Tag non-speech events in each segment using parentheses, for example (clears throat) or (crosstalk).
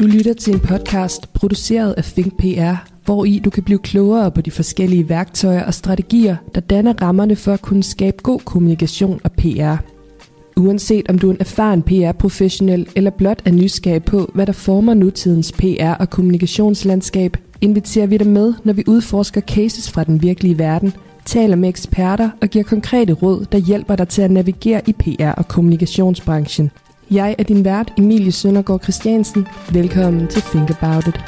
Du lytter til en podcast produceret af Think PR, hvor i du kan blive klogere på de forskellige værktøjer og strategier, der danner rammerne for at kunne skabe god kommunikation og PR. Uanset om du er en erfaren PR-professionel eller blot er nysgerrig på, hvad der former nutidens PR- og kommunikationslandskab, inviterer vi dig med, når vi udforsker cases fra den virkelige verden, taler med eksperter og giver konkrete råd, der hjælper dig til at navigere i PR- og kommunikationsbranchen. Jeg er din vært, Emilie Søndergaard Christiansen. Velkommen til Think About It.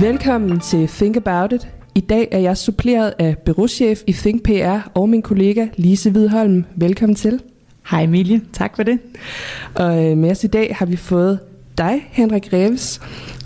Velkommen til Think About It. I dag er jeg suppleret af byråchef i Think PR og min kollega Lise Hvidholm. Velkommen til. Hej Emilie, tak for det. Og øh, med os i dag har vi fået dig, Henrik Reves.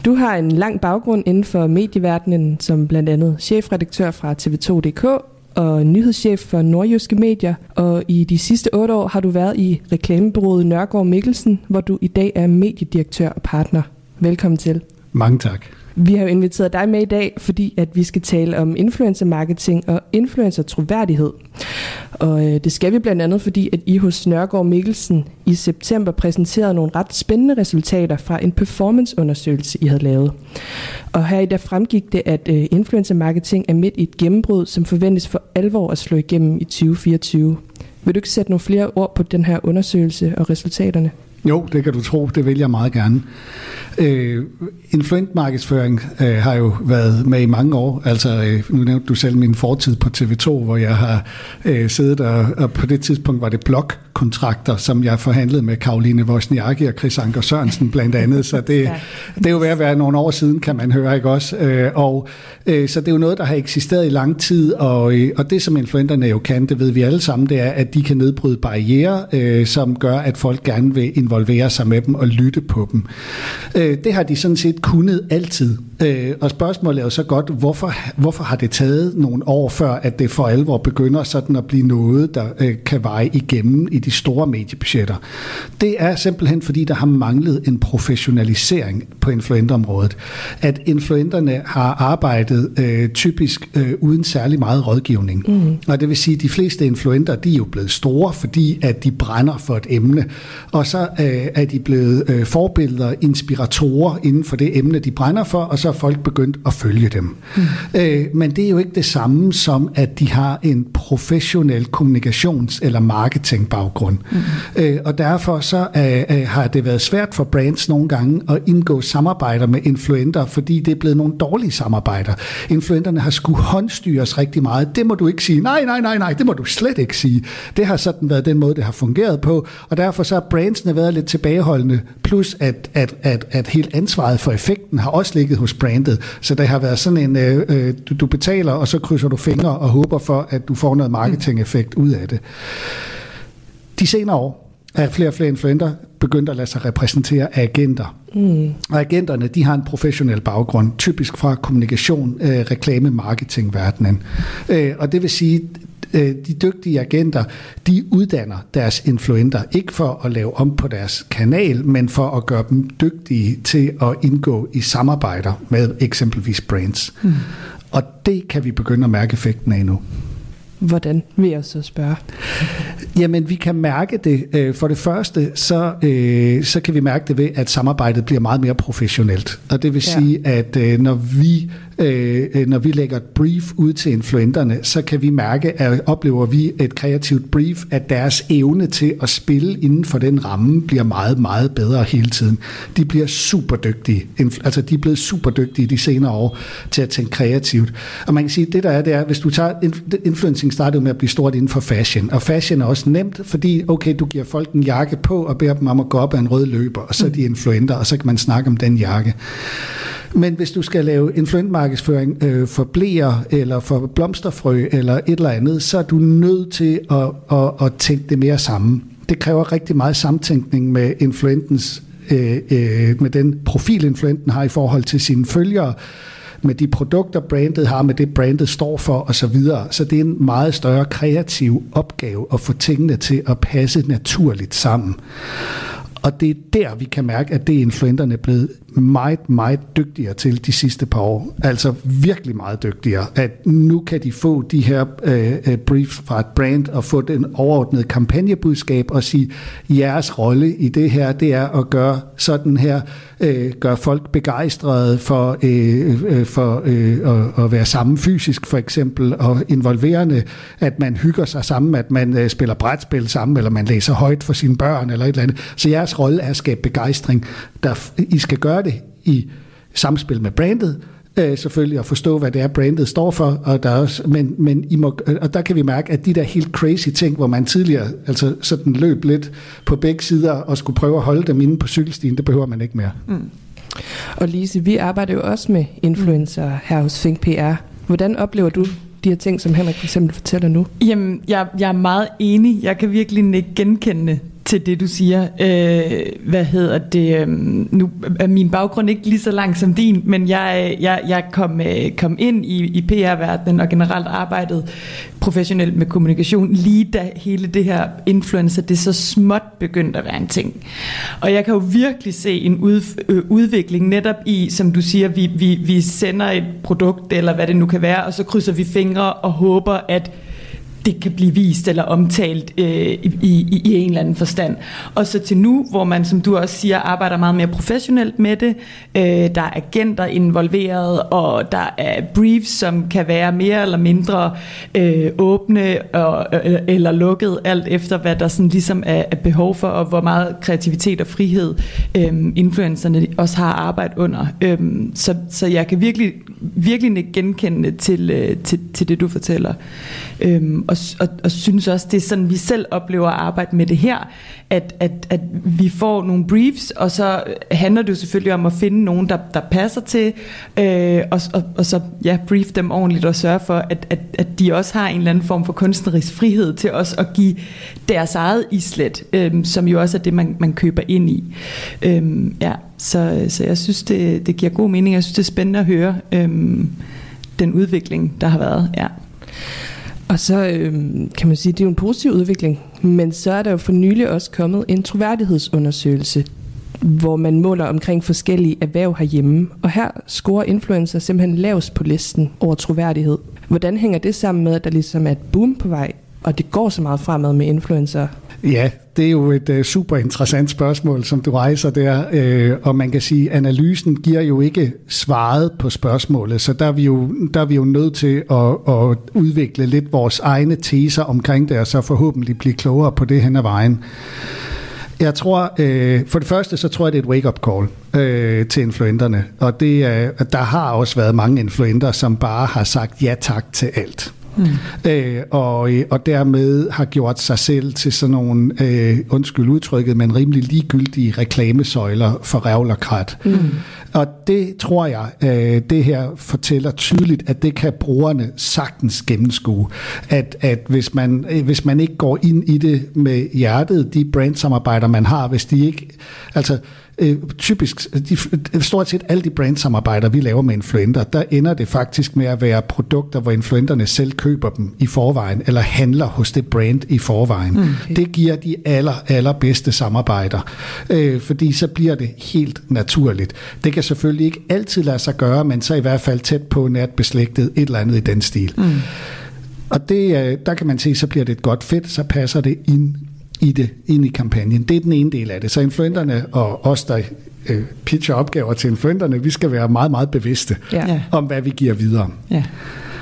Du har en lang baggrund inden for medieverdenen, som blandt andet chefredaktør fra TV2.dk og nyhedschef for Nordjyske Medier. Og i de sidste otte år har du været i reklamebureauet Nørgaard Mikkelsen, hvor du i dag er mediedirektør og partner. Velkommen til. Mange tak. Vi har jo inviteret dig med i dag, fordi at vi skal tale om influencer marketing og influencer troværdighed. Og øh, det skal vi blandt andet, fordi at I hos Nørgaard Mikkelsen i september præsenterede nogle ret spændende resultater fra en performanceundersøgelse, I havde lavet. Og her i der fremgik det, at øh, influencer marketing er midt i et gennembrud, som forventes for alvor at slå igennem i 2024. Vil du ikke sætte nogle flere ord på den her undersøgelse og resultaterne? Jo, det kan du tro. Det vil jeg meget gerne. Øh, influent markedsføring øh, har jo været med i mange år. Altså, øh, nu nævnte du selv min fortid på TV2, hvor jeg har øh, siddet, og, og på det tidspunkt var det blokkontrakter, som jeg forhandlede med Karoline Wozniacki og Chris Anker Sørensen blandt andet. Så det, (laughs) ja. det er jo ved at være nogle år siden, kan man høre, ikke også? Øh, og øh, så det er jo noget, der har eksisteret i lang tid, og, øh, og det som influenterne jo kan, det ved vi alle sammen, det er, at de kan nedbryde barriere, øh, som gør, at folk gerne vil involvere sig med dem og lytte på dem. Øh, det har de sådan set kunnet altid. Øh, og spørgsmålet er jo så godt, hvorfor, hvorfor har det taget nogle år før, at det for alvor begynder sådan at blive noget, der øh, kan veje igennem i de store mediebudgetter? Det er simpelthen fordi, der har manglet en professionalisering på influenterområdet. At influenterne har arbejdet øh, typisk øh, uden særlig meget rådgivning. Mm. Og det vil sige, at de fleste influenter, de er jo blevet store, fordi at de brænder for et emne. Og så øh, er de blevet øh, forbilleder, inspiratorer inden for det emne, de brænder for, og så er folk begyndt at følge dem. Mm. Øh, men det er jo ikke det samme som, at de har en professionel kommunikations- eller marketingbaggrund. Mm. Øh, og derfor så øh, øh, har det været svært for brands nogle gange at indgå samarbejder med influenter, fordi det er blevet nogle dårlige samarbejder. Influenterne har skulle håndstyres rigtig meget. Det må du ikke sige. Nej, nej, nej, nej, det må du slet ikke sige. Det har sådan været den måde, det har fungeret på, og derfor så har brandsene været lidt tilbageholdende, plus at, at, at, at helt ansvaret for effekten har også ligget hos brandet. Så det har været sådan en, øh, øh, du, du betaler, og så krydser du fingre og håber for, at du får noget marketing-effekt ud af det. De senere år er flere og flere influenter begyndt at lade sig repræsentere af agenter. Mm. Og agenterne, de har en professionel baggrund, typisk fra kommunikation, øh, reklame, marketing verdenen. Øh, og det vil sige, øh, de dygtige agenter, de uddanner deres influenter, ikke for at lave om på deres kanal, men for at gøre dem dygtige til at indgå i samarbejder med eksempelvis brands. Mm. Og det kan vi begynde at mærke effekten af nu. Hvordan vil jeg så spørge? Jamen, vi kan mærke det. For det første, så, så kan vi mærke det ved, at samarbejdet bliver meget mere professionelt. Og det vil ja. sige, at når vi øh, når vi lægger et brief ud til influenterne, så kan vi mærke, at oplever vi et kreativt brief, at deres evne til at spille inden for den ramme bliver meget, meget bedre hele tiden. De bliver super dygtige. Altså, de er blevet super dygtige de senere år til at tænke kreativt. Og man kan sige, at det der er, det er, hvis du tager, influencing startede med at blive stort inden for fashion, og fashion er også nemt, fordi, okay, du giver folk en jakke på, og beder dem om at gå op af en rød løber, og så er de influenter, og så kan man snakke om den jakke. Men hvis du skal lave influentmarkedsføring øh, for blæer, eller for blomsterfrø, eller et eller andet, så er du nødt til at, at, at tænke det mere sammen. Det kræver rigtig meget samtænkning med influentens, øh, øh, med den profil, influenten har i forhold til sine følgere, med de produkter, brandet har, med det brandet står for osv. Så, videre. så det er en meget større kreativ opgave at få tingene til at passe naturligt sammen. Og det er der, vi kan mærke, at det er influenterne blevet meget, meget dygtigere til de sidste par år. Altså virkelig meget dygtigere. At nu kan de få de her øh, øh, briefs fra et brand og få den overordnede kampagnebudskab og sige, jeres rolle i det her, det er at gøre sådan her, øh, gøre folk begejstrede for, øh, øh, for øh, at, at være sammen fysisk for eksempel, og involverende, at man hygger sig sammen, at man øh, spiller brætspil sammen, eller man læser højt for sine børn, eller et eller andet. Så jeres rolle er at skabe begejstring. Der, I skal gøre det i samspil med brandet, øh, selvfølgelig at forstå, hvad det er, brandet står for, og der er også, men, men I må, og der kan vi mærke, at de der helt crazy ting, hvor man tidligere altså sådan løb lidt på begge sider og skulle prøve at holde dem inde på cykelstien, det behøver man ikke mere. Mm. Og Lise, vi arbejder jo også med influencer her hos Think PR. Hvordan oplever du de her ting, som Henrik for eksempel fortæller nu? Jamen, jeg, jeg er meget enig. Jeg kan virkelig ikke genkende til det, du siger. Øh, hvad hedder det? Øh, nu er min baggrund ikke lige så lang som din, men jeg, jeg, jeg kom, øh, kom ind i, i PR-verdenen og generelt arbejdet professionelt med kommunikation, lige da hele det her influencer, det så småt begyndte at være en ting. Og jeg kan jo virkelig se en ud, øh, udvikling netop i, som du siger, vi, vi, vi sender et produkt, eller hvad det nu kan være, og så krydser vi fingre og håber, at det kan blive vist eller omtalt øh, i, i, i en eller anden forstand. Og så til nu, hvor man, som du også siger, arbejder meget mere professionelt med det. Øh, der er agenter involveret, og der er briefs, som kan være mere eller mindre øh, åbne og, eller, eller lukket, alt efter hvad der sådan ligesom er, er behov for, og hvor meget kreativitet og frihed øh, influencerne også har arbejdet under. Øh, så, så jeg kan virkelig, virkelig genkende til, øh, til, til det, du fortæller. Øhm, og og, og synes også, det er sådan, vi selv oplever at arbejde med det her, at, at, at vi får nogle briefs, og så handler det jo selvfølgelig om at finde nogen, der, der passer til, øh, og, og, og så ja, brief dem ordentligt og sørge for, at, at, at de også har en eller anden form for kunstnerisk frihed til os at give deres eget islet, øh, som jo også er det, man, man køber ind i. Øh, ja, så, så jeg synes, det, det giver god mening. Jeg synes, det er spændende at høre øh, den udvikling, der har været. Ja. Og så øh, kan man sige, at det er jo en positiv udvikling, men så er der jo for nylig også kommet en troværdighedsundersøgelse, hvor man måler omkring forskellige erhverv herhjemme. Og her scorer influencer simpelthen lavest på listen over troværdighed. Hvordan hænger det sammen med, at der ligesom er et boom på vej, og det går så meget fremad med influencer? Ja, det er jo et øh, super interessant spørgsmål, som du rejser der, øh, og man kan sige, analysen giver jo ikke svaret på spørgsmålet, så der er vi jo, der er vi jo nødt til at, at udvikle lidt vores egne teser omkring det, og så forhåbentlig blive klogere på det hen ad vejen. Jeg tror, øh, for det første, så tror jeg, det er et wake-up call øh, til influenterne. Og det, øh, der har også været mange influenter, som bare har sagt ja tak til alt. Mm. Øh, og, og dermed har gjort sig selv til sådan nogle, øh, undskyld udtrykket, men rimelig ligegyldige reklamesøjler for revl og krat. Mm. Og det tror jeg, øh, det her fortæller tydeligt, at det kan brugerne sagtens gennemskue. At, at hvis, man, øh, hvis man ikke går ind i det med hjertet, de brandsamarbejder, man har, hvis de ikke... Altså, øh, typisk, de, stort set alle de brandsamarbejder, vi laver med influenter, der ender det faktisk med at være produkter, hvor influenterne selv køber dem i forvejen, eller handler hos det brand i forvejen. Mm, okay. Det giver de aller, allerbedste samarbejder, øh, fordi så bliver det helt naturligt. Det kan selvfølgelig ikke altid lade sig gøre, men så i hvert fald tæt på nært beslægtet et eller andet i den stil. Mm. Og det, øh, der kan man se, så bliver det et godt fedt, så passer det ind i det, ind i kampagnen. Det er den ene del af det. Så influenterne og os, der øh, pitcher opgaver til influenterne, vi skal være meget, meget bevidste ja. om, hvad vi giver videre. Ja.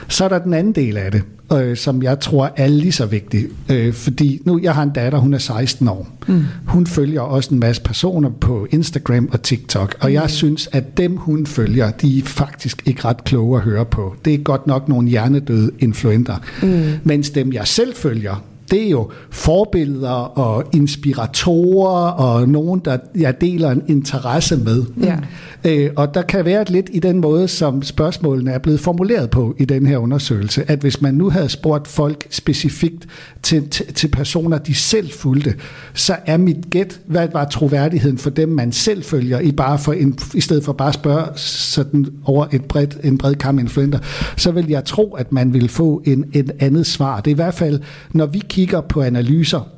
Så er der den anden del af det, øh, som jeg tror er lige så vigtig. Øh, fordi nu, jeg har en datter, hun er 16 år. Mm. Hun følger også en masse personer på Instagram og TikTok, og mm. jeg synes, at dem hun følger, de er faktisk ikke ret kloge at høre på. Det er godt nok nogle hjernedøde influenter. Mm. Mens dem jeg selv følger, det er jo forbilleder og inspiratorer og nogen, der jeg deler en interesse med. Ja. Øh, og der kan være lidt i den måde, som spørgsmålene er blevet formuleret på i den her undersøgelse, at hvis man nu havde spurgt folk specifikt til, til, til personer, de selv fulgte, så er mit gæt, hvad var troværdigheden for dem, man selv følger, i, bare for en, i stedet for bare at spørge sådan over et bredt, en bred kam influenter, så vil jeg tro, at man vil få en, en andet svar. Det er i hvert fald, når vi kigger på analyser,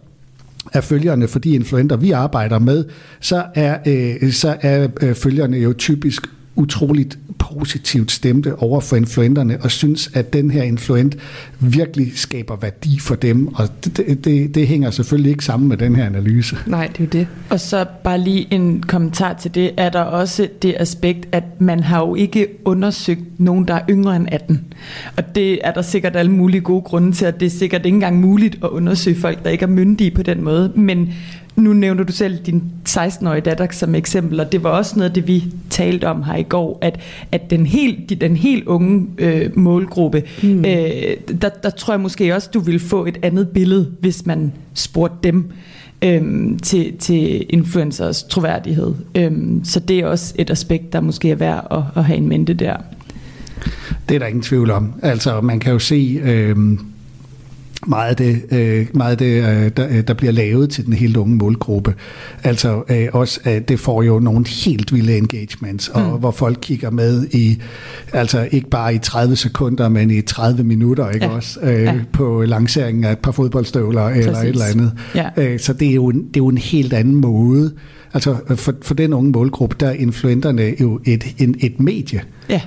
af følgerne for de influenter, vi arbejder med, så er, øh, så er øh, følgerne jo typisk utroligt positivt stemte over for influenterne og synes, at den her influent virkelig skaber værdi for dem. Og det, det, det hænger selvfølgelig ikke sammen med den her analyse. Nej, det er jo det. Og så bare lige en kommentar til det. Er der også det aspekt, at man har jo ikke undersøgt nogen, der er yngre end 18. Og det er der sikkert alle mulige gode grunde til, at det er sikkert ikke engang muligt at undersøge folk, der ikke er myndige på den måde. Men nu nævner du selv din 16-årige datter som eksempel, og det var også noget af det, vi talte om her i går, at, at den helt, den helt unge øh, målgruppe, mm. øh, der, der tror jeg måske også, du ville få et andet billede, hvis man spurgte dem øh, til, til influencers troværdighed. Øh, så det er også et aspekt, der måske er værd at, at have en mente der. Det er der ingen tvivl om. Altså, man kan jo se... Øh meget af det, øh, meget af det øh, der, øh, der bliver lavet til den helt unge målgruppe. Altså øh, også, øh, det får jo nogle helt vilde engagements, og mm. hvor folk kigger med i, altså ikke bare i 30 sekunder, men i 30 minutter, ikke ja. også, øh, ja. på lanceringen af et par fodboldstøvler Præcis. eller et eller andet. Ja. Øh, så det er, jo, det er jo en helt anden måde. Altså for, for den unge målgruppe, der er influenterne jo et, en, et medie. Ja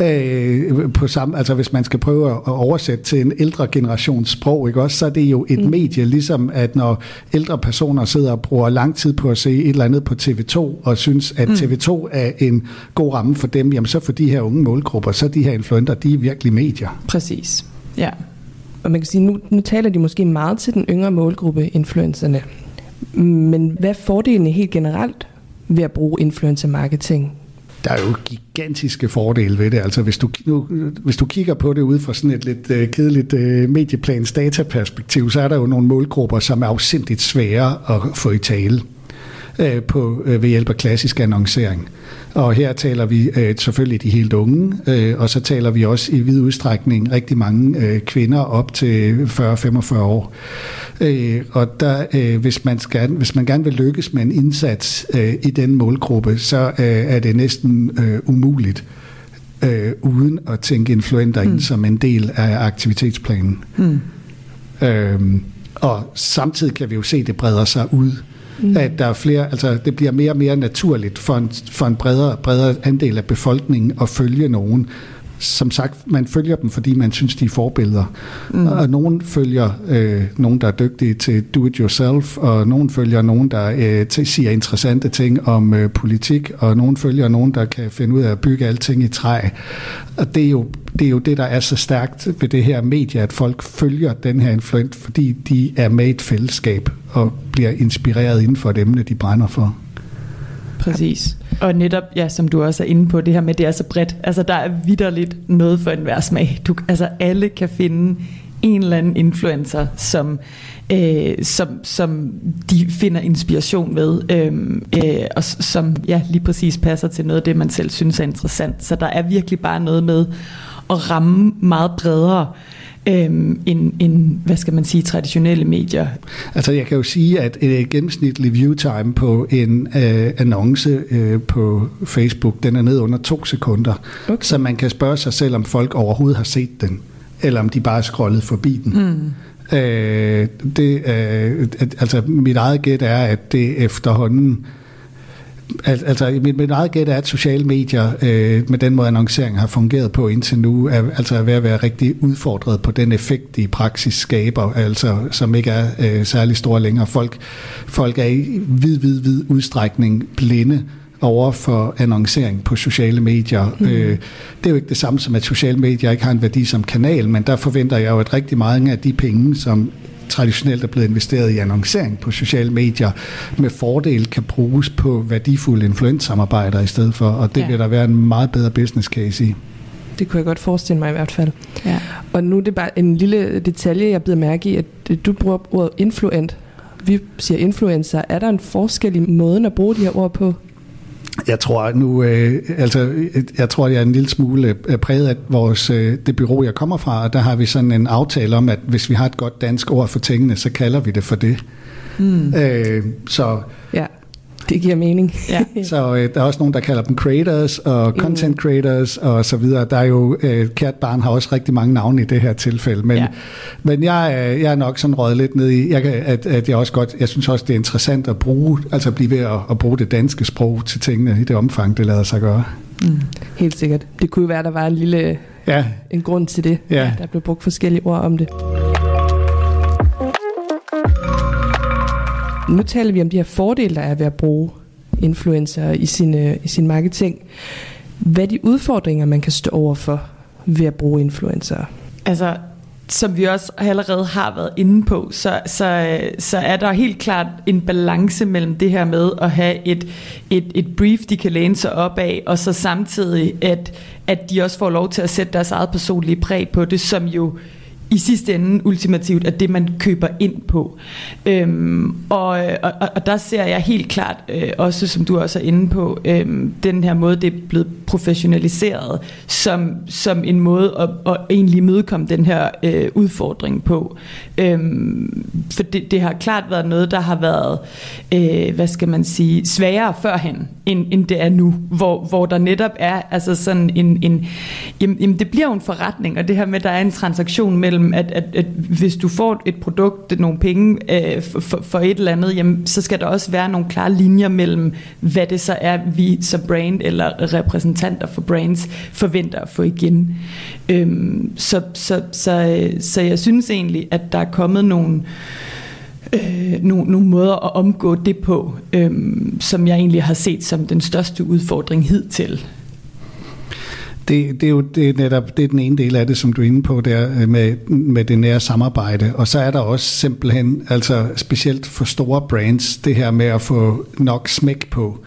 øh, på samme, altså hvis man skal prøve at oversætte til en ældre generations sprog, ikke også, så er det jo et mm. medie, ligesom at når ældre personer sidder og bruger lang tid på at se et eller andet på TV2, og synes, at mm. TV2 er en god ramme for dem, jamen så for de her unge målgrupper, så de her influenter, de er virkelig medier. Præcis, ja. Og man kan sige, nu, nu taler de måske meget til den yngre målgruppe, influencerne. Men hvad er fordelene helt generelt ved at bruge influencer marketing der er jo gigantiske fordele ved det. Altså hvis du, nu, hvis du kigger på det ud fra sådan et lidt øh, kedeligt øh, medieplans dataperspektiv, så er der jo nogle målgrupper, som er afsindigt svære at få i tale øh, på, øh, ved hjælp af klassisk annoncering. Og her taler vi uh, selvfølgelig de helt unge, uh, og så taler vi også i vid udstrækning rigtig mange uh, kvinder op til 40-45 år. Øh, og der, øh, hvis, man skal, hvis man gerne vil lykkes med en indsats øh, i den målgruppe, så øh, er det næsten øh, umuligt øh, uden at tænke influenter mm. ind som en del af aktivitetsplanen. Mm. Øh, og samtidig kan vi jo se, at det breder sig ud. Mm. At der er flere, altså det bliver mere og mere naturligt for en, for en bredere, bredere andel af befolkningen at følge nogen, som sagt, man følger dem, fordi man synes, de er forbilleder. Mm. Og nogen følger øh, nogen, der er dygtige til do-it-yourself, og nogen følger nogen, der øh, til, siger interessante ting om øh, politik, og nogen følger nogen, der kan finde ud af at bygge alting i træ. Og det er jo det, er jo det der er så stærkt ved det her medie, at folk følger den her influent, fordi de er med i et fællesskab og bliver inspireret inden for et emne, de brænder for. Præcis. Og netop, ja, som du også er inde på, det her med, det er så bredt. Altså, der er vidderligt noget for enhver smag. Du, altså, alle kan finde en eller anden influencer, som, øh, som, som de finder inspiration ved, øh, øh, og som ja, lige præcis passer til noget af det, man selv synes er interessant. Så der er virkelig bare noget med at ramme meget bredere øhm, end, end, hvad skal man sige, traditionelle medier. Altså jeg kan jo sige, at et gennemsnitlig view time på en øh, annonce øh, på Facebook, den er ned under to sekunder. Okay. Så man kan spørge sig selv, om folk overhovedet har set den, eller om de bare er scrollet forbi den. Mm. Øh, det, øh, altså mit eget gæt er, at det efterhånden Al, altså mit, mit eget gæt er, at sociale medier øh, med den måde annoncering har fungeret på indtil nu, er, altså er ved at være rigtig udfordret på den effekt, de i praksis skaber, altså som ikke er øh, særlig store længere. Folk, folk er i vid, vid, vid udstrækning blinde over for annoncering på sociale medier. Mm. Øh, det er jo ikke det samme som, at sociale medier ikke har en værdi som kanal, men der forventer jeg jo, at rigtig mange af de penge, som traditionelt er blevet investeret i annoncering på sociale medier, med fordel kan bruges på værdifulde influenssamarbejder i stedet for, og det ja. vil der være en meget bedre business case i. Det kunne jeg godt forestille mig i hvert fald. Ja. Og nu er det bare en lille detalje, jeg bliver mærke i, at du bruger ordet influent. Vi siger influencer. Er der en forskel i måden at bruge de her ord på? Jeg tror nu, øh, altså, jeg tror, jeg er en lille smule øh, præget af vores, øh, det bureau, jeg kommer fra, og der har vi sådan en aftale om, at hvis vi har et godt dansk ord for tingene, så kalder vi det for det. Mm. Øh, så, ja. Det giver mening. Ja. (laughs) Så øh, der er også nogen, der kalder dem creators og content creators og så videre. Der er jo, øh, kært barn har også rigtig mange navne i det her tilfælde, men, Ja. men jeg, er- jeg er nok sådan røget lidt ned i, jeg kan, at, at jeg også godt, jeg synes også, det er interessant at bruge, altså at blive ved at, at bruge det danske sprog til tingene i det omfang, det lader sig gøre. Helt sikkert. Det kunne jo være, der var en lille Ja, en grund til det. Ja. Der blev brugt forskellige ord om det. Nu taler vi om de her fordele, der er ved at bruge influencer i sin, øh, i sin marketing. Hvad er de udfordringer, man kan stå over for ved at bruge influencer? Altså, som vi også allerede har været inde på, så, så, så er der helt klart en balance mellem det her med at have et, et, et brief, de kan læne sig op af, og så samtidig, at, at de også får lov til at sætte deres eget personlige præg på det, som jo i sidste ende ultimativt er det, man køber ind på. Øhm, og, og, og der ser jeg helt klart, øh, også som du også er inde på, øh, den her måde, det er blevet professionaliseret, som, som en måde at, at egentlig mødekomme den her øh, udfordring på. Øhm, for det, det har klart været noget, der har været, øh, hvad skal man sige, sværere førhen, end, end det er nu, hvor, hvor der netop er altså sådan en, en jamen, jamen det bliver jo en forretning, og det her med, at der er en transaktion mellem, at, at, at hvis du får et produkt, nogle penge øh, for, for, et eller andet, jamen, så skal der også være nogle klare linjer mellem, hvad det så er, vi som brand eller repræsentanter for brands forventer at få igen. Øhm, så, så, så, så, så jeg synes egentlig, at der er kommet nogle øh, nogle, nogle måder at omgå det på, øh, som jeg egentlig har set som den største udfordring hidtil. Det, det er jo det er netop det er den ene del af det, som du er inde på der øh, med, med det nære samarbejde. Og så er der også simpelthen, altså specielt for store brands, det her med at få nok smæk på.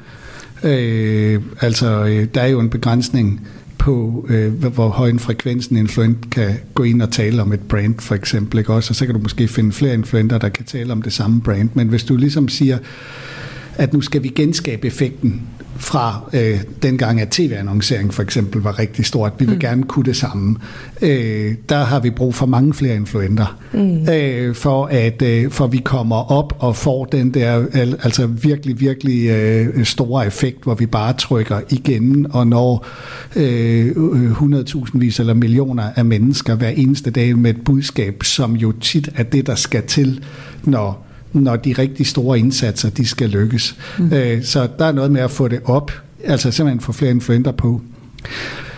Øh, altså, øh, der er jo en begrænsning på, øh, hvor- hvor høj en frekvens en influent kan gå ind og tale om et brand, for eksempel. Ikke? Også, og så kan du måske finde flere influenter, der kan tale om det samme brand. Men hvis du ligesom siger, at nu skal vi genskabe effekten fra øh, dengang, at tv-annoncering for eksempel var rigtig stort. Vi vil mm. gerne kunne det samme. Øh, der har vi brug for mange flere influenter, mm. øh, for at øh, for vi kommer op og får den der al, altså virkelig, virkelig øh, store effekt, hvor vi bare trykker igen og når øh, 100.000 vis eller millioner af mennesker hver eneste dag med et budskab, som jo tit er det, der skal til, når når de rigtig store indsatser, de skal lykkes. Mm. Øh, så der er noget med at få det op, altså simpelthen få flere influenter på.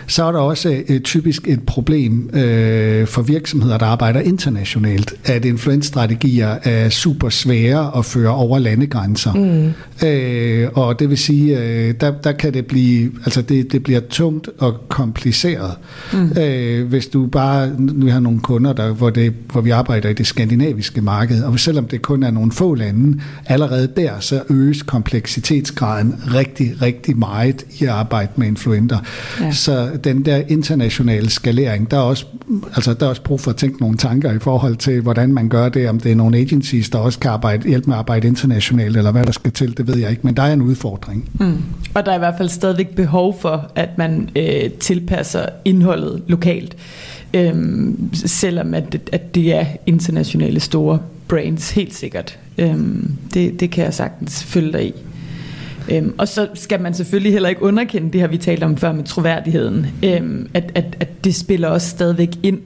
Så er der også øh, typisk et problem øh, for virksomheder, der arbejder internationalt, at influensstrategier er super svære at føre over landegrænser. Mm. Øh, og det vil sige, øh, der, der kan det blive, altså det, det bliver tungt og kompliceret. Mm. Øh, hvis du bare, vi har nogle kunder, der, hvor, det, hvor vi arbejder i det skandinaviske marked, og selvom det kun er nogle få lande, allerede der, så øges kompleksitetsgraden rigtig, rigtig meget i at arbejde med influenter. Ja. Så den der internationale skalering, der er, også, altså der er også brug for at tænke nogle tanker i forhold til, hvordan man gør det, om det er nogle agencies, der også kan arbejde, hjælpe med at arbejde internationalt, eller hvad der skal til, det ved jeg ikke, men der er en udfordring. Mm. Og der er i hvert fald stadigvæk behov for, at man øh, tilpasser indholdet lokalt, øh, selvom at, at det er internationale store brands, helt sikkert. Øh, det, det kan jeg sagtens følge dig i. Øhm, og så skal man selvfølgelig heller ikke underkende det her, vi talte om før med troværdigheden, øhm, at, at, at det spiller også stadigvæk ind.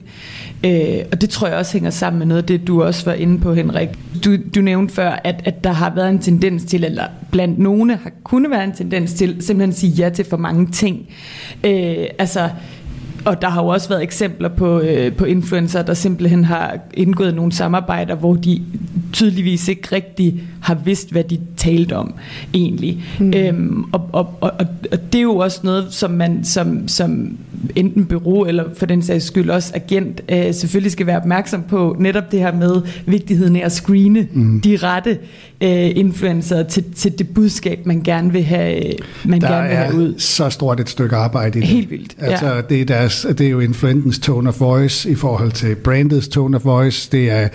Øh, og det tror jeg også hænger sammen med noget af det, du også var inde på, Henrik. Du, du nævnte før, at, at der har været en tendens til, eller blandt nogle har kunne være en tendens til, simpelthen at sige ja til for mange ting. Øh, altså, og der har jo også været eksempler på, øh, på influencer, der simpelthen har indgået nogle samarbejder, hvor de tydeligvis ikke rigtig har vidst, hvad de talte om egentlig. Mm. Øhm, og, og, og, og det er jo også noget, som man som, som enten bureau eller for den sags skyld også agent øh, selvfølgelig skal være opmærksom på. Netop det her med vigtigheden af at screene mm. de rette øh, influencer til, til det budskab, man gerne vil have, man Der gerne vil have ud. er så stort et stykke arbejde i det. Helt vildt, Altså, ja. det, er deres, det er jo influentens tone of voice i forhold til brandets tone of voice. Det er,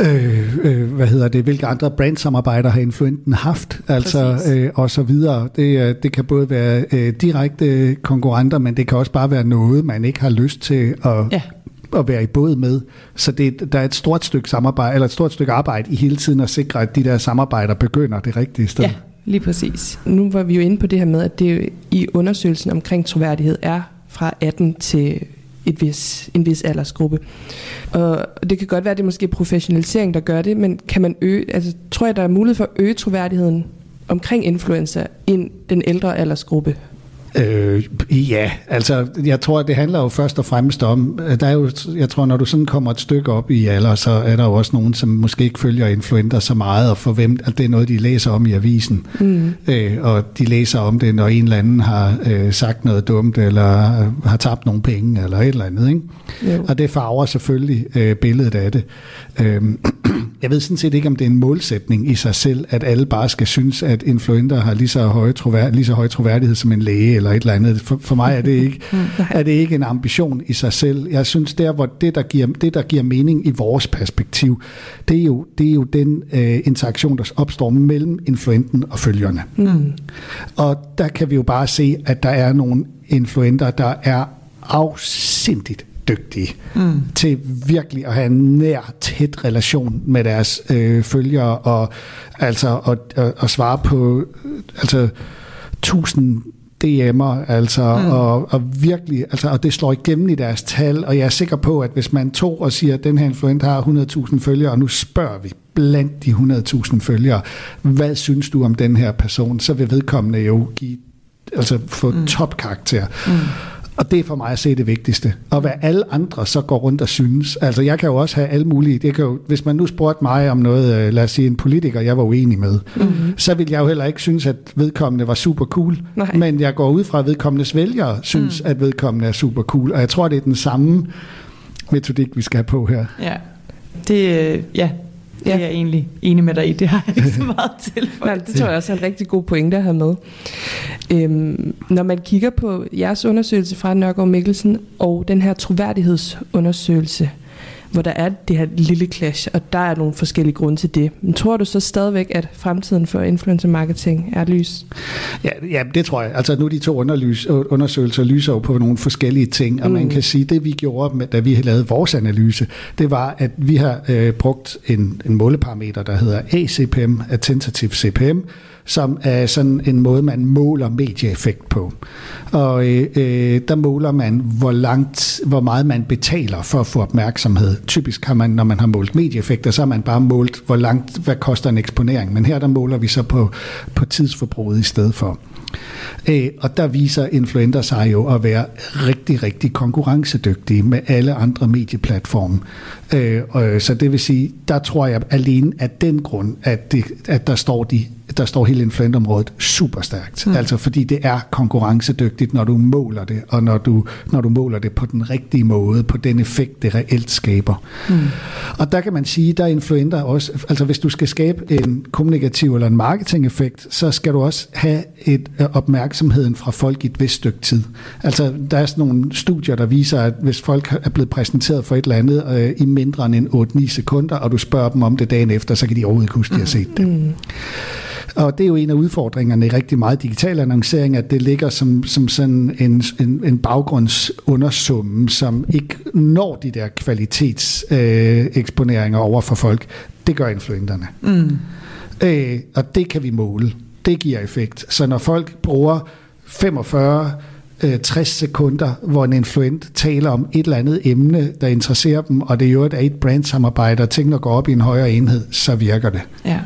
øh, øh, hvad hedder det, hvilke andre brandsamarbejder har influenten haft, altså, Præcis. øh, og så videre. Det, er- det kan både være øh, direkte konkurrenter, men det kan også bare være noget, man ikke har lyst til at, Ja. at være i båd med. Så det, der er et stort stykke samarbejde, eller et stort stykke arbejde i hele tiden at sikre, at de der samarbejder begynder det rigtige sted. Ja, lige præcis. Nu var vi jo inde på det her med, at det i undersøgelsen omkring troværdighed er fra 18 til et vis, en vis aldersgruppe. Og det kan godt være, at det er måske professionalisering, der gør det, men kan man øge, altså, tror jeg, der er mulighed for at øge troværdigheden omkring influencer ind den ældre aldersgruppe? Øh, ja, altså jeg tror, det handler jo først og fremmest om, der er jo, jeg tror, når du sådan kommer et stykke op i alder, så er der jo også nogen, som måske ikke følger influenter så meget, og for hvem at det er noget, de læser om i avisen. Mm. Øh, og de læser om det, når en eller anden har øh, sagt noget dumt, eller har tabt nogle penge, eller et eller andet. Ikke? Og det farver selvfølgelig øh, billedet af det. Øh, (clears throat) jeg ved sådan set ikke, om det er en målsætning i sig selv, at alle bare skal synes, at influenter har lige så høj, troværd, lige så høj troværdighed som en læge, eller et eller andet. For, for mig er det, ikke, (laughs) er det ikke en ambition i sig selv. Jeg synes, der hvor det, der giver, det, der giver mening i vores perspektiv, det er jo, det er jo den øh, interaktion, der opstår mellem influenten og følgerne. Mm. Og der kan vi jo bare se, at der er nogle influenter, der er afsindigt dygtige mm. til virkelig at have en nær, tæt relation med deres øh, følgere og altså og, og, og svare på altså tusind DM'er, altså, mm. og, og virkelig, altså, og det slår igennem i deres tal, og jeg er sikker på, at hvis man tog og siger, at den her influent har 100.000 følgere, og nu spørger vi blandt de 100.000 følgere, hvad synes du om den her person, så vil vedkommende jo give, altså få mm. topkarakter. Mm. Og det er for mig at se det vigtigste. Og hvad alle andre så går rundt og synes. Altså jeg kan jo også have alle mulige, det kan jo, hvis man nu spurgte mig om noget, øh, lad os sige en politiker, jeg var uenig med, mm-hmm. så vil jeg jo heller ikke synes, at vedkommende var super cool. Nej. Men jeg går ud fra, at vedkommendes vælgere synes, mm. at vedkommende er super cool. Og jeg tror, det er den samme metodik, vi skal have på her. Ja, det, øh, ja, det er jeg egentlig enig med dig i. Det har jeg ikke så (laughs) meget til. Nej, det tror jeg også er en rigtig god pointe at have med. Øhm, når man kigger på jeres undersøgelse fra Nørgaard Mikkelsen og den her troværdighedsundersøgelse, hvor der er det her lille clash, og der er nogle forskellige grunde til det. Men tror du så stadigvæk, at fremtiden for influencer marketing er lys? Ja, ja det tror jeg. Altså nu de to undersøgelser lyser jo på nogle forskellige ting, og mm. man kan sige, det vi gjorde, med, da vi lavede vores analyse, det var, at vi har øh, brugt en, en måleparameter, der hedder ACPM, Attentative CPM, som er sådan en måde, man måler medieeffekt på. Og øh, øh, der måler man, hvor langt, hvor meget man betaler for at få opmærksomhed. Typisk har man, når man har målt medieeffekter, så har man bare målt, hvor langt, hvad koster en eksponering. Men her der måler vi så på, på tidsforbruget i stedet for. Øh, og der viser influenter sig jo at være rigtig, rigtig konkurrencedygtige med alle andre medieplatforme. Øh, og, øh, så det vil sige, der tror jeg alene af den grund, at, det, at der står de der står hele influentområdet super stærkt. Mm. Altså fordi det er konkurrencedygtigt, når du måler det, og når du, når du måler det på den rigtige måde, på den effekt, det reelt skaber. Mm. Og der kan man sige, der er influenter også, altså hvis du skal skabe en kommunikativ eller en marketing-effekt, så skal du også have et øh, opmærksomheden fra folk i et vist stykke tid. Altså der er sådan nogle studier, der viser, at hvis folk er blevet præsenteret for et eller andet øh, i mindre end en 8-9 sekunder, og du spørger dem om det dagen efter, så kan de overhovedet ikke huske, at de har set det. Mm. Og det er jo en af udfordringerne i rigtig meget digital annoncering, at det ligger som, som sådan en, en, en baggrundsundersumme, som ikke når de der kvalitetseksponeringer øh, over for folk. Det gør influenterne. Mm. Øh, og det kan vi måle. Det giver effekt. Så når folk bruger 45 60 sekunder, hvor en influent taler om et eller andet emne, der interesserer dem, og det er jo et, et brandsamarbejde, og tingene går op i en højere enhed, så virker det. Ja.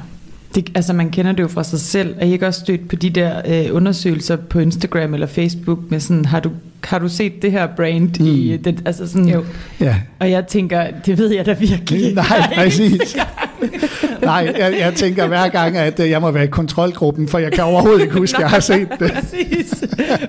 Det, altså man kender det jo fra sig selv. Er I ikke også stødt på de der øh, undersøgelser på Instagram eller Facebook med sådan, har du, har du set det her brand mm. i den, altså sådan, jo. Ja. Og jeg tænker, det ved jeg da virkelig. Nej, præcis. (laughs) (laughs) Nej, jeg, jeg tænker hver gang, at øh, jeg må være i kontrolgruppen, for jeg kan overhovedet ikke huske, at (laughs) jeg har set det. præcis,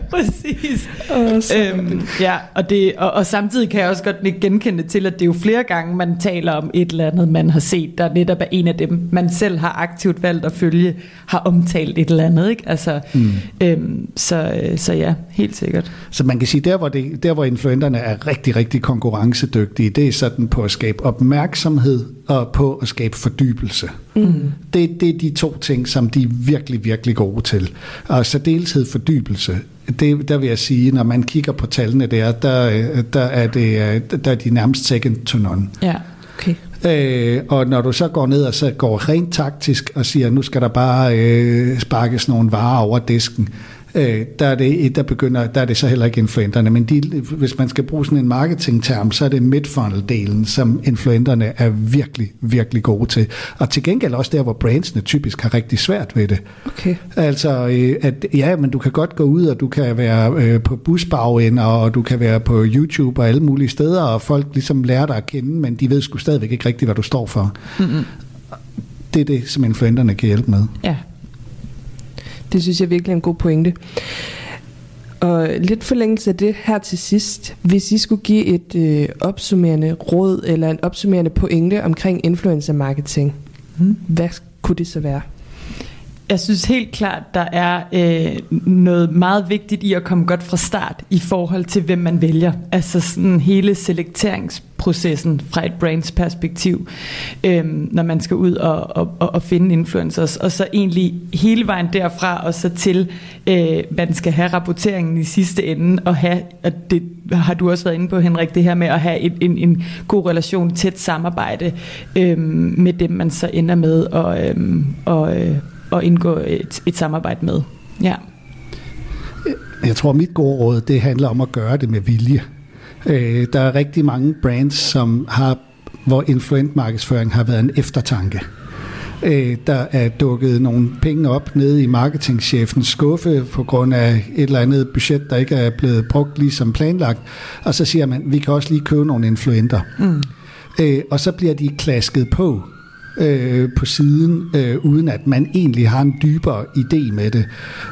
præcis. Oh, øhm, ja, og, det, og, og samtidig kan jeg også godt genkende til, at det er jo flere gange, man taler om et eller andet, man har set, der netop er en af dem, man selv har aktivt valgt at følge, har omtalt et eller andet. Ikke? Altså, mm. øhm, så, øh, så ja, helt sikkert. Så man kan sige, der hvor, det, der hvor influenterne er rigtig, rigtig konkurrencedygtige, det er sådan på at skabe opmærksomhed og på at skabe fordybelse. Mm. Det, det er de to ting, som de er virkelig, virkelig gode til. Og særdeleshed fordybelse, det, der vil jeg sige, når man kigger på tallene der, der, der, er, det, der er de nærmest second to none. Ja, okay. Øh, og når du så går ned og så går rent taktisk og siger, nu skal der bare øh, sparkes nogle varer over disken, øh, der, er det, der, begynder, der er det så heller ikke influenterne. Men de, hvis man skal bruge sådan en marketingterm, så er det midfunnel-delen, som influenterne er virkelig, virkelig gode til. Og til gengæld også der, hvor brandsene typisk har rigtig svært ved det. Okay. Altså, øh, at ja, men du kan godt gå ud, og du kan være øh, på busbagender, og du kan være på YouTube og alle mulige steder, og folk ligesom lærer dig at kende, men de ved sgu stadigvæk ikke rigtigt, hvad du står for. Mm-hmm. Det er det, som influenterne kan hjælpe med. Ja, det synes jeg virkelig er en god pointe. Og lidt forlængelse af det her til sidst. Hvis I skulle give et øh, opsummerende råd eller en opsummerende pointe omkring influencer marketing, hmm. hvad kunne det så være? Jeg synes helt klart, der er øh, noget meget vigtigt i at komme godt fra start i forhold til, hvem man vælger. Altså sådan hele selekteringsprocessen fra et brands perspektiv, øh, når man skal ud og, og, og finde influencers. Og så egentlig hele vejen derfra og så til, øh, man skal have rapporteringen i sidste ende, og have, og det har du også været inde på, Henrik, det her med at have en, en, en god relation, tæt samarbejde øh, med dem, man så ender med øhm, og, øh, og, øh, at indgå et, et samarbejde med. Ja. Jeg tror, mit gode råd, det handler om at gøre det med vilje. Øh, der er rigtig mange brands, som har, hvor influent markedsføring har været en eftertanke. Øh, der er dukket nogle penge op nede i marketingchefens skuffe på grund af et eller andet budget, der ikke er blevet brugt ligesom planlagt. Og så siger man, vi kan også lige købe nogle influenter. Mm. Øh, og så bliver de klasket på øh, på siden, øh, uden at man egentlig har en dybere idé med det.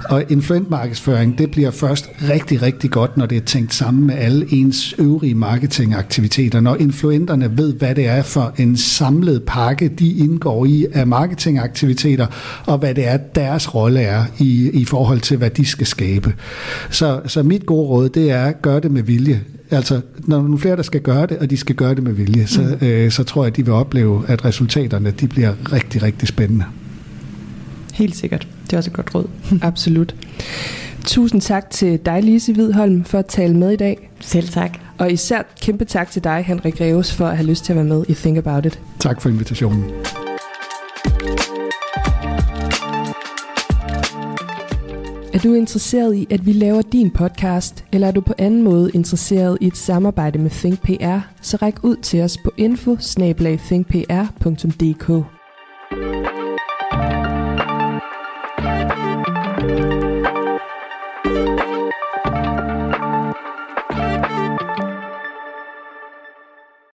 Og influent markedsføring, det bliver først rigtig, rigtig godt, når det er tænkt sammen med alle ens øvrige marketingaktiviteter. Når influenterne ved, hvad det er for en samlet pakke, de indgår i af marketingaktiviteter, og hvad det er, deres rolle er i, i forhold til, hvad de skal skabe. Så, så mit gode råd, det er gør det med vilje. Altså, når nogle flere, der skal gøre det, og de skal gøre det med vilje, så, mm. øh, så tror jeg, at de vil opleve, at resultaterne de bliver rigtig, rigtig spændende. Helt sikkert. Det er også et godt råd. (laughs) Absolut. Tusind tak til dig, Lise Hvidholm, for at tale med i dag. Selv tak. Og især kæmpe tak til dig, Henrik Reves, for at have lyst til at være med i Think About It. Tak for invitationen. Er du interesseret i, at vi laver din podcast, eller er du på anden måde interesseret i et samarbejde med ThinkPR, så ræk ud til os på info